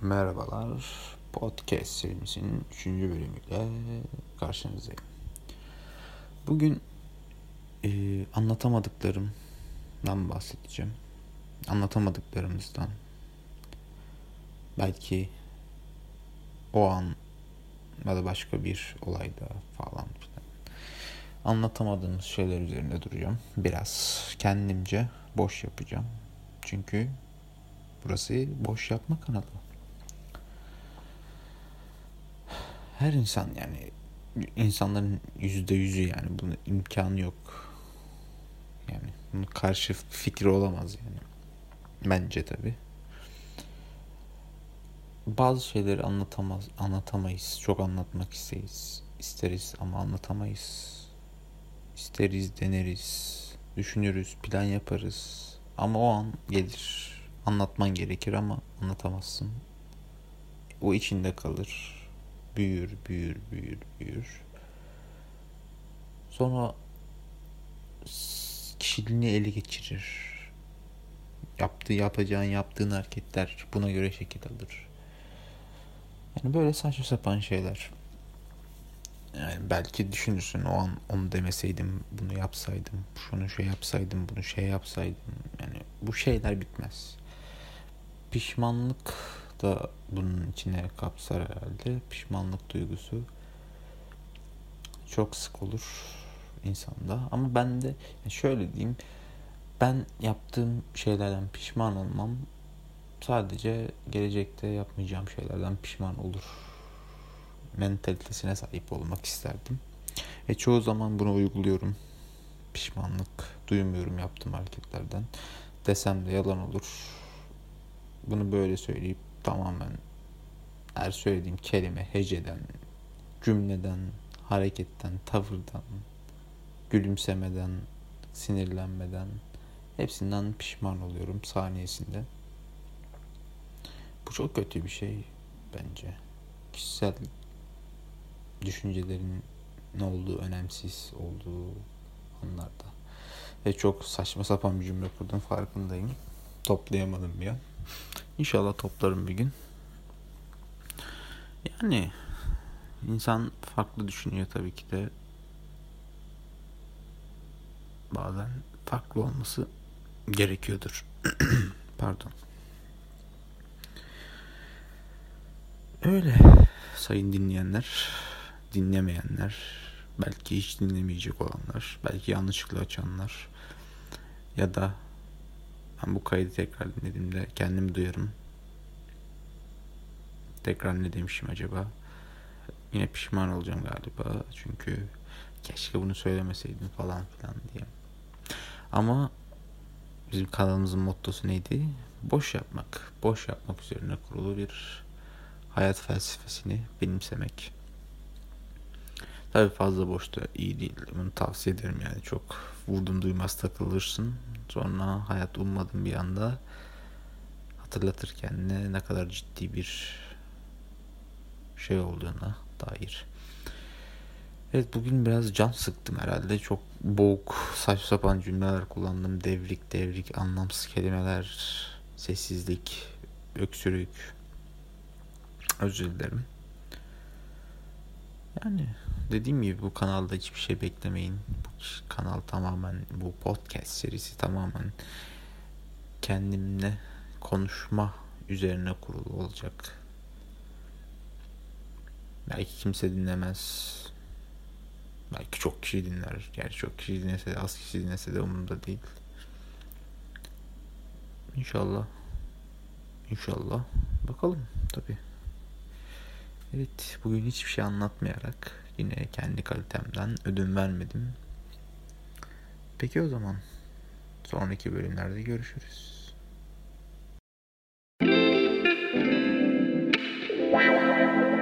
Merhabalar. Podcast serimizin 3. bölümüyle karşınızdayım. Bugün e, anlatamadıklarımdan bahsedeceğim. Anlatamadıklarımızdan. Belki o an ya da başka bir olayda falan. Anlatamadığımız şeyler üzerinde duracağım. Biraz kendimce boş yapacağım. Çünkü burası boş yapma kanalı. Her insan yani insanların yüzde yüzü yani bunun imkanı yok. Yani bunun karşı fikri olamaz yani. Bence tabi. Bazı şeyleri anlatamaz, anlatamayız. Çok anlatmak isteriz, isteriz ama anlatamayız. İsteriz, deneriz, düşünürüz, plan yaparız. Ama o an gelir. Anlatman gerekir ama anlatamazsın. O içinde kalır büyür, büyür, büyür, büyür. Sonra kişiliğini ele geçirir. Yaptığı, yapacağın, yaptığın hareketler buna göre şekil alır. Yani böyle saçma sapan şeyler. Yani belki düşünürsün o an onu demeseydim, bunu yapsaydım, şunu şey yapsaydım, bunu şey yapsaydım. Yani bu şeyler bitmez. Pişmanlık da bunun içine kapsar herhalde. Pişmanlık duygusu çok sık olur insanda. Ama ben de şöyle diyeyim. Ben yaptığım şeylerden pişman olmam sadece gelecekte yapmayacağım şeylerden pişman olur mentalitesine sahip olmak isterdim. Ve çoğu zaman bunu uyguluyorum. Pişmanlık duymuyorum yaptığım hareketlerden. Desem de yalan olur. Bunu böyle söyleyip tamamen her söylediğim kelime heceden, cümleden, hareketten, tavırdan, gülümsemeden, sinirlenmeden hepsinden pişman oluyorum saniyesinde. Bu çok kötü bir şey bence. Kişisel düşüncelerin ne olduğu önemsiz olduğu anlarda. Ve çok saçma sapan bir cümle kurdum farkındayım. Toplayamadım bir an. İnşallah toplarım bir gün. Yani insan farklı düşünüyor tabii ki de. Bazen farklı olması gerekiyordur. Pardon. Öyle sayın dinleyenler, dinlemeyenler, belki hiç dinlemeyecek olanlar, belki yanlışlıkla açanlar ya da ben bu kaydı tekrar dinlediğimde kendimi duyarım. Tekrar ne demişim acaba? Yine pişman olacağım galiba. Çünkü keşke bunu söylemeseydim falan filan diye. Ama bizim kanalımızın mottosu neydi? Boş yapmak. Boş yapmak üzerine kurulu bir hayat felsefesini benimsemek. Tabii fazla boş da iyi değil. Bunu tavsiye ederim yani. Çok vurdum duymaz takılırsın. Sonra hayat ummadığın bir anda hatırlatır kendine ne kadar ciddi bir şey olduğuna dair. Evet bugün biraz can sıktım herhalde. Çok boğuk, saçma sapan cümleler kullandım. Devrik, devrik, anlamsız kelimeler, sessizlik, öksürük. Özür dilerim. Yani dediğim gibi bu kanalda hiçbir şey beklemeyin. Bu kanal tamamen bu podcast serisi tamamen kendimle konuşma üzerine kurulu olacak. Belki kimse dinlemez. Belki çok kişi dinler. Gerçi çok kişi dinlese de az kişi dinlese de umurumda değil. İnşallah. İnşallah. Bakalım tabi. Evet, bugün hiçbir şey anlatmayarak yine kendi kalitemden ödün vermedim. Peki o zaman sonraki bölümlerde görüşürüz. Wow.